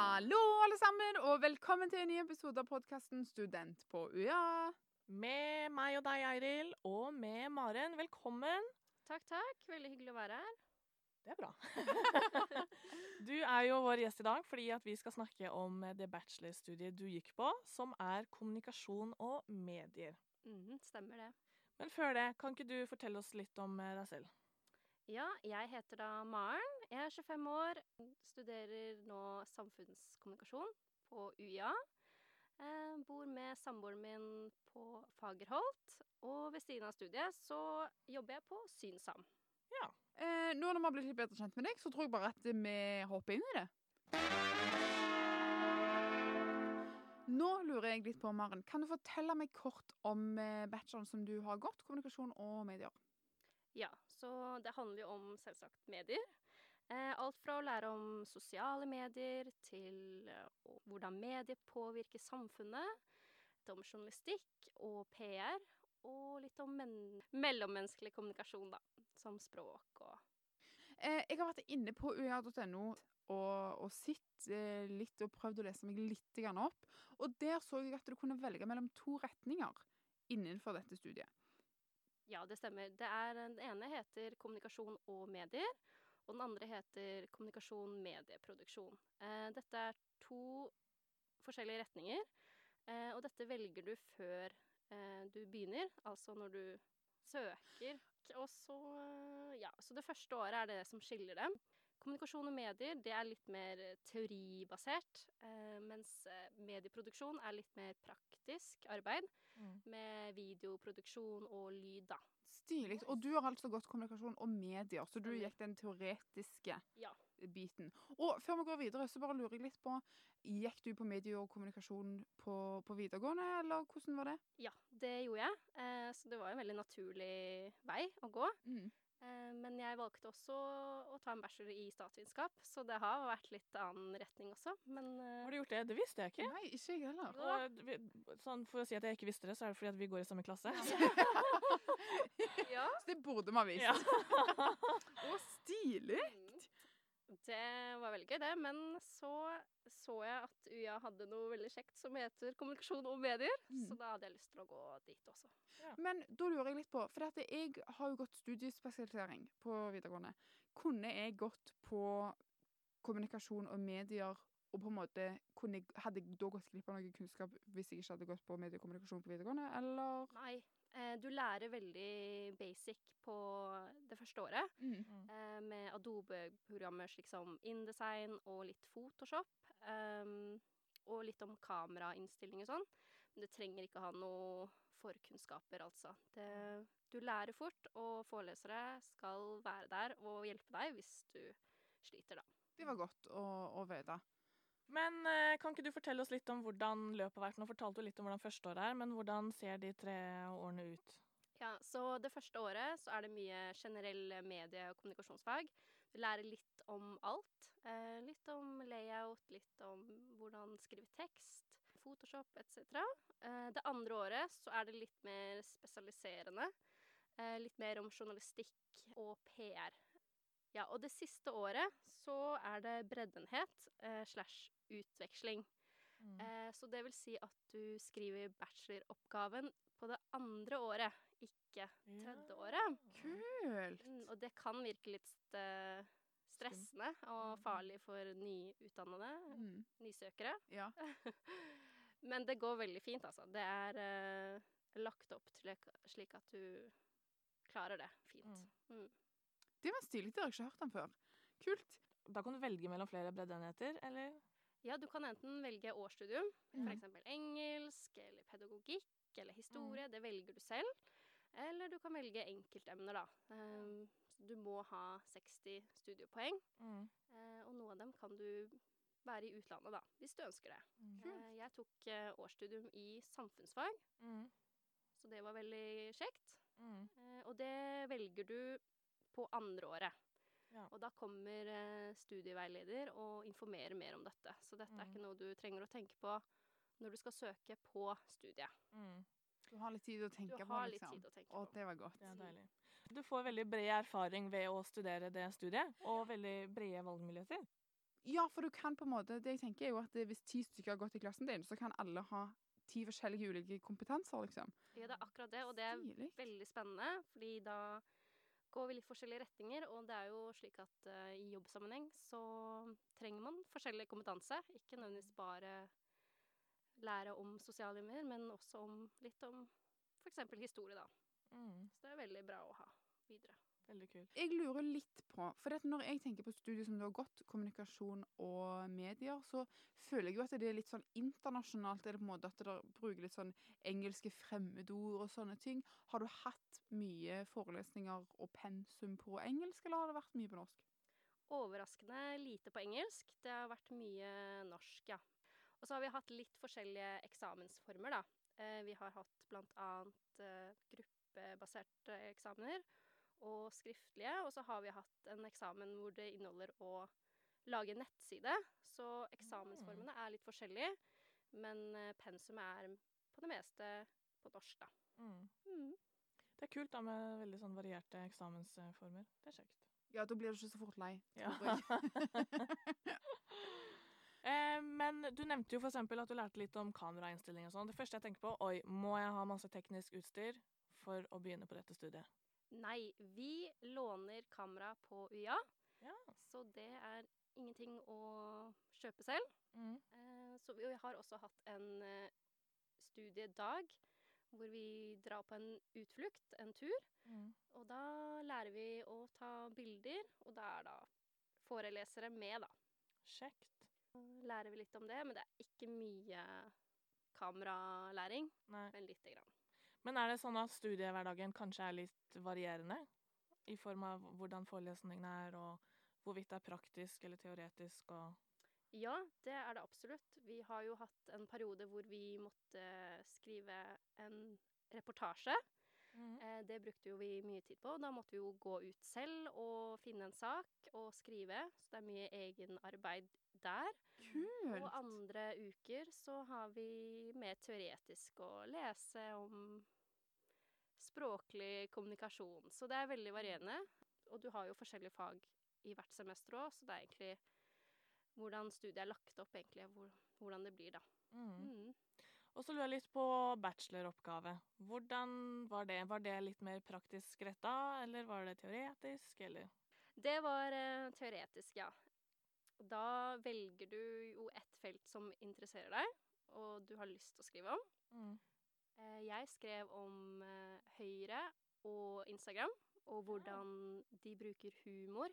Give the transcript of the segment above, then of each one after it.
Hallo, alle sammen, og velkommen til en ny episode av podkasten Student på UiA. Med meg og deg, Eiril, og med Maren. Velkommen. Takk, takk. Veldig hyggelig å være her. Det er bra. du er jo vår gjest i dag fordi at vi skal snakke om det bachelorstudiet du gikk på, som er kommunikasjon og medier. Mm, stemmer det. Men før det, kan ikke du fortelle oss litt om eh, deg selv? Ja, jeg heter da Maren. Jeg er 25 år. Studerer nå samfunnskommunikasjon på UiA. Eh, bor med samboeren min på Fagerholt. Og ved siden av studiet så jobber jeg på Synsam. Eh, nå når vi har blitt litt bedre kjent med deg, så tror jeg bare at vi hopper inn i det. Nå lurer jeg litt på, Maren, kan du fortelle meg kort om eh, bacheloren som du har gått, kommunikasjon og medier? Ja, så det handler jo om selvsagt medier. Eh, alt fra å lære om sosiale medier til eh, å- hvordan medier påvirker samfunnet, til om journalistikk og PR, og litt om men mellommenneskelig kommunikasjon, da, som språk og Eh, jeg har vært inne på uia.no og, og sett eh, litt og prøvd å lese meg litt opp. Og der så jeg at du kunne velge mellom to retninger innenfor dette studiet. Ja, det stemmer. Det er, den ene heter kommunikasjon og medier, og den andre heter kommunikasjon medieproduksjon. Eh, dette er to forskjellige retninger, eh, og dette velger du før eh, du begynner, altså når du søker. Og så, ja, så det første året er det som skiller dem. Kommunikasjon og medier det er litt mer teoribasert, eh, mens eh, medieproduksjon er litt mer praktisk arbeid med videoproduksjon og lyd, da. Stilig. Og du har altså gått kommunikasjon og medier, så du gikk den teoretiske Ja. biten. Og før vi går videre, så bare lurer jeg litt på Gikk du på medie og kommunikasjon på, på videregående, eller hvordan var det? Ja, det gjorde jeg. Eh, så det var en veldig naturlig vei å gå. Mm. Eh, men jeg valgte også å ta en bachelor i statsvitenskap, så det har vært litt annen retning også. Men eh, Har du gjort det? Det visste jeg ikke. Nei, ikke jeg heller. Og, vi- sånn, for å si at jeg ikke visste det, så er det fordi at vi går i samme klasse. ja. Så det burde man visst. Ja. Å, stilig! Det var veldig gøy, det. Men så så jeg at UiA hadde noe veldig kjekt som heter kommunikasjon og medier. Mm. Så da hadde jeg lyst til å gå dit også. Men da lurer jeg litt på, for dette, jeg har jo gått studiespesialisering på videregående. Kunne jeg gått på kommunikasjon og medier, og på en måte kunne jeg, hadde jeg da gått glipp av noe kunnskap hvis jeg ikke hadde gått på mediekommunikasjon på videregående, eller? Nei. Eh, du lærer veldig basic på det første året. Mm. eh, med Adobe-programmer slik som InDesign og litt Photoshop. Um, og litt om kamerainnstilling og sånn. Men det trenger ikke ha noe forkunnskaper, altså. Det, du lærer fort, og forelesere skal være der og hjelpe deg hvis du sliter, da. Det var godt å, å vite. Men eh, kan ikke du fortelle oss litt om hvordan løpet har vært? Nå fortalte du litt om hvordan førsteåret er, men hvordan ser de tre årene ut? Ja, så det første året så er det mye generell medie- og kommunikasjonsfag. Du lærer litt om alt. Eh, litt om layout, litt om hvordan skrive tekst, Photoshop etc. Eh, det andre året så er det litt mer spesialiserende. Litt mer om journalistikk og PR. Ja, og det siste året så er det breddenhet eh, slash utveksling. Mm. Eh, så det vil si at du skriver bacheloroppgaven på det andre året, ikke tredje året. Kult! Mm, og det kan virke litt eh, stressende og Mm. farlig for nyutdannede, Mm. nysøkere. Ja. Men det går veldig fint, altså. Det er eh, lagt opp til slik at du klarer det fint. Mm. Det var stilig, det har jeg ikke hørt om før. Kult. Da kan du velge mellom flere breddeenheter, eller? Ja, du kan enten velge årsstudium, Mhm. f.eks. engelsk eller pedagogikk eller historie. Det velger du selv. Eller du kan velge enkeltemner, da. Um, du må ha 60 studiepoeng. Mm. eh, og noen av dem kan du være i utlandet, da, hvis du ønsker det. Mm. Eh, jeg tok eh, årsstudium i samfunnsfag, Mm. så det var veldig kjekt. Mm. Og det velger du på andre året. Ja. Og da kommer eh, studieveileder og informerer mer om dette. Så dette er Mm. ikke noe du trenger å tenke på når du skal søke på studiet. Mm. Du har litt tid å Du tenke på, har litt liksom. tid å tenke Å, på. det var godt. Det deilig. Du får veldig bred erfaring ved å studere det studiet, og veldig brede valgmuligheter. Ja, for du kan på en måte Det jeg tenker, er jo at hvis ti stykker har gått i klassen din, så kan alle ha ti forskjellige ulike kompetanser, liksom. Ja, det er akkurat det, og det er Stilig. veldig spennende, fordi da går vi litt forskjellige retninger, og det er jo slik at uh, i jobbsammenheng så trenger man forskjellig kompetanse. Ikke nødvendigvis bare lære om sosiale medier, men også om, litt om f.eks. historie, da. Mm, Så det er veldig bra å ha videre. Veldig kult. Jeg lurer litt på For når jeg tenker på studier som du har gått, kommunikasjon og medier, så føler jeg jo at det er litt sånn internasjonalt. Er det på en måte at dere bruker litt sånn engelske fremmedord og sånne ting? Har du hatt mye forelesninger og pensum på engelsk, eller har det vært mye på norsk? Overraskende lite på engelsk. Det har vært mye norsk, ja. Og så har vi hatt litt forskjellige eksamensformer, da. Eh, vi har hatt blant annet eh, gruppebaserte eksamener og skriftlige. Og så har vi hatt en eksamen hvor det inneholder å lage nettside. Så eksamensformene er litt forskjellige, men pensumet pensum er på det meste på norsk, da. Mm. Mm. Det er kult da med veldig sånn varierte eksamensformer. Det er kjekt. Ja, da blir du ikke så fort lei. Ja. eh, men du nevnte jo for eksempel at du lærte litt om kamerainnstilling og sånn. Det første jeg tenker på, oi, må jeg ha masse teknisk utstyr for å begynne på dette studiet? Nei, vi låner kamera på UiA, Ja. så det er ingenting å kjøpe selv. Mm. Eh, Så vi har også hatt en eh, studiedag hvor vi drar på en utflukt, en tur. Mm. Og da lærer vi å ta bilder, og da er da forelesere med, da. Kjekt. Lærer vi litt om det, men det er ikke mye kameralæring, Nei. men lite grann. Men er det sånn at studiehverdagen kanskje er litt varierende? I form av hvordan forelesningene er, og hvorvidt det er praktisk eller teoretisk og Ja, det er det absolutt. Vi har jo hatt en periode hvor vi måtte skrive en reportasje. Eh, det brukte jo vi mye tid på. Da måtte vi jo gå ut selv og finne en sak og skrive. Så det er mye egenarbeid der. Kult! Og andre uker så har vi mer teoretisk å lese om språklig kommunikasjon. Så det er veldig varierende. Og du har jo forskjellige fag i hvert semester òg, så det er egentlig hvordan studiet er lagt opp, egentlig, hvordan det blir, da. mm. Mm. Og så lurer jeg litt på bacheloroppgave. Hvordan var det? Var det litt mer praktisk retta, eller var det teoretisk, eller? Det var eh, teoretisk, ja. Da velger du jo ett felt som interesserer deg, og du har lyst til å skrive om. Mm. Eh, Jeg skrev om eh, Høyre og Instagram, og hvordan de bruker humor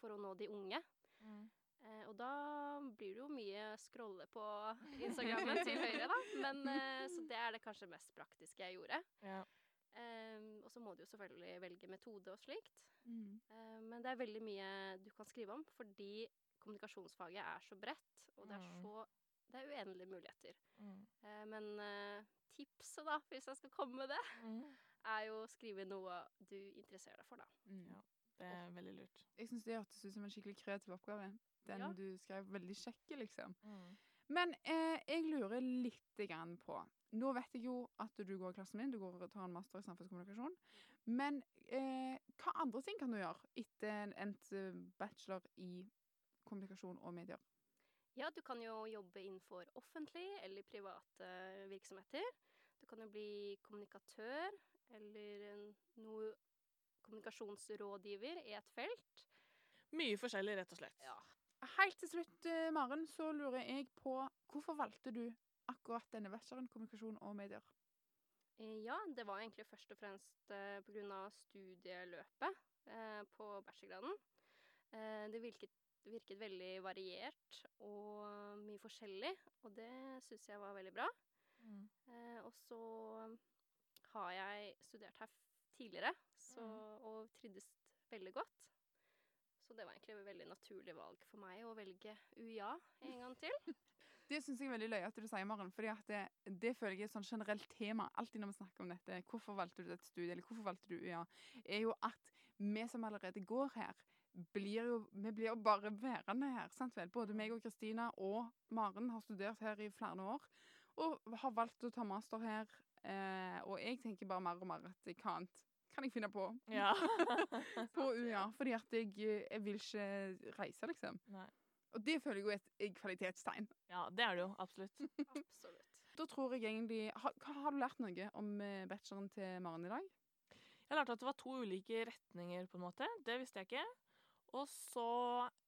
for å nå de unge. Mm. Eh, og da blir det jo mye scrolle på Instagrammen til Høyre, da. Men, eh, så det er det kanskje mest praktiske jeg gjorde. Ja. Eh, og så må du jo selvfølgelig velge metode og slikt. Mm. Eh, men det er veldig mye du kan skrive om, fordi kommunikasjonsfaget er så bredt, og det er så Det er uendelige muligheter. Mm. Eh, men eh, tipset, da, hvis jeg skal komme med det, Mm. er jo å skrive noe du interesserer deg for, da. Mm. Ja. Det er veldig lurt. Jeg syns det hørtes ut som en skikkelig kreativ oppgave. Den Ja. du skrev veldig kjekk, liksom. Mm. Men eh, jeg lurer litt grann på Nå vet jeg jo at du går i klassen min, du går og tar en master i samfunnskommunikasjon. Men eh, hva andre ting kan du gjøre etter en endt eh, bachelor i kommunikasjon og medier? Ja, du kan jo jobbe innenfor offentlig eller private virksomheter. Du kan jo bli kommunikatør eller en- noe kommunikasjonsrådgiver i et felt. Mye forskjellig, rett og slett. Ja. Helt til slutt, eh, Maren, så lurer jeg på hvorfor valgte du akkurat denne bacheloren kommunikasjon og medier? Eh, Ja, det var egentlig først og fremst eh, av studieløpet eh, på bachelorgraden. Eh, det virket, virket veldig variert og mye forskjellig, og det syns jeg var veldig bra. Mm. Og så har jeg studert her tidligere så, og trivdes veldig godt. Så det var egentlig et veldig naturlig valg for meg å velge UiA en gang til. Det syns jeg er veldig løye at du sier, Maren. fordi det, det føler jeg er et sånn generelt tema alltid når vi snakker om dette. Hvorfor valgte du dette studiet, eller hvorfor valgte du UiA? Er jo at vi som allerede går her, blir jo, vi blir jo bare værende her. sant vel? Både meg og Kristina og Maren har studert her i flere år. Og har valgt å ta master her. Eh, og jeg tenker bare mer og mer at jeg kan, kan jeg finne på Ja. på UiA. Fordi at jeg, jeg vil ikke reise, liksom. Nei. Og det føler jeg jo er et et kvalitetstegn. Ja, det er det jo. Absolutt. Absolutt. Da tror jeg egentlig har, har du lært noe om eh, bacheloren til Maren i dag? Jeg lærte at det var to ulike retninger, på en måte. Det visste jeg ikke. Og så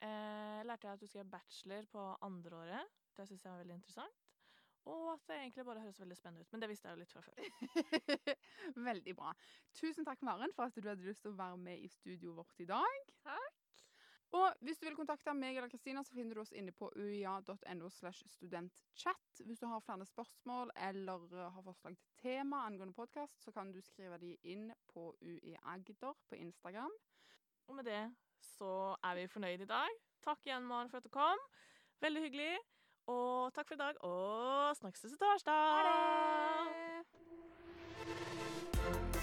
eh, lærte jeg at du skrev bachelor på andreåret. Det syns jeg var veldig interessant. Og at det egentlig bare høres veldig spennende ut. Men det visste jeg jo litt fra før. Veldig bra. Tusen takk, Maren, for at du hadde lyst til å være med i studioet vårt i dag. Takk. Og hvis du vil kontakte meg eller Kristina, så finner du oss inne på uia.no slash studentchat. Hvis du har flere spørsmål eller eh, har forslag til tema angående podkast, så kan du skrive de inn på uiagder på Instagram. Og med det så er vi fornøyd i dag. Takk igjen, Maren, for at du kom. Veldig hyggelig. Og takk for i dag, og snakkes til torsdag. Ha det! thank you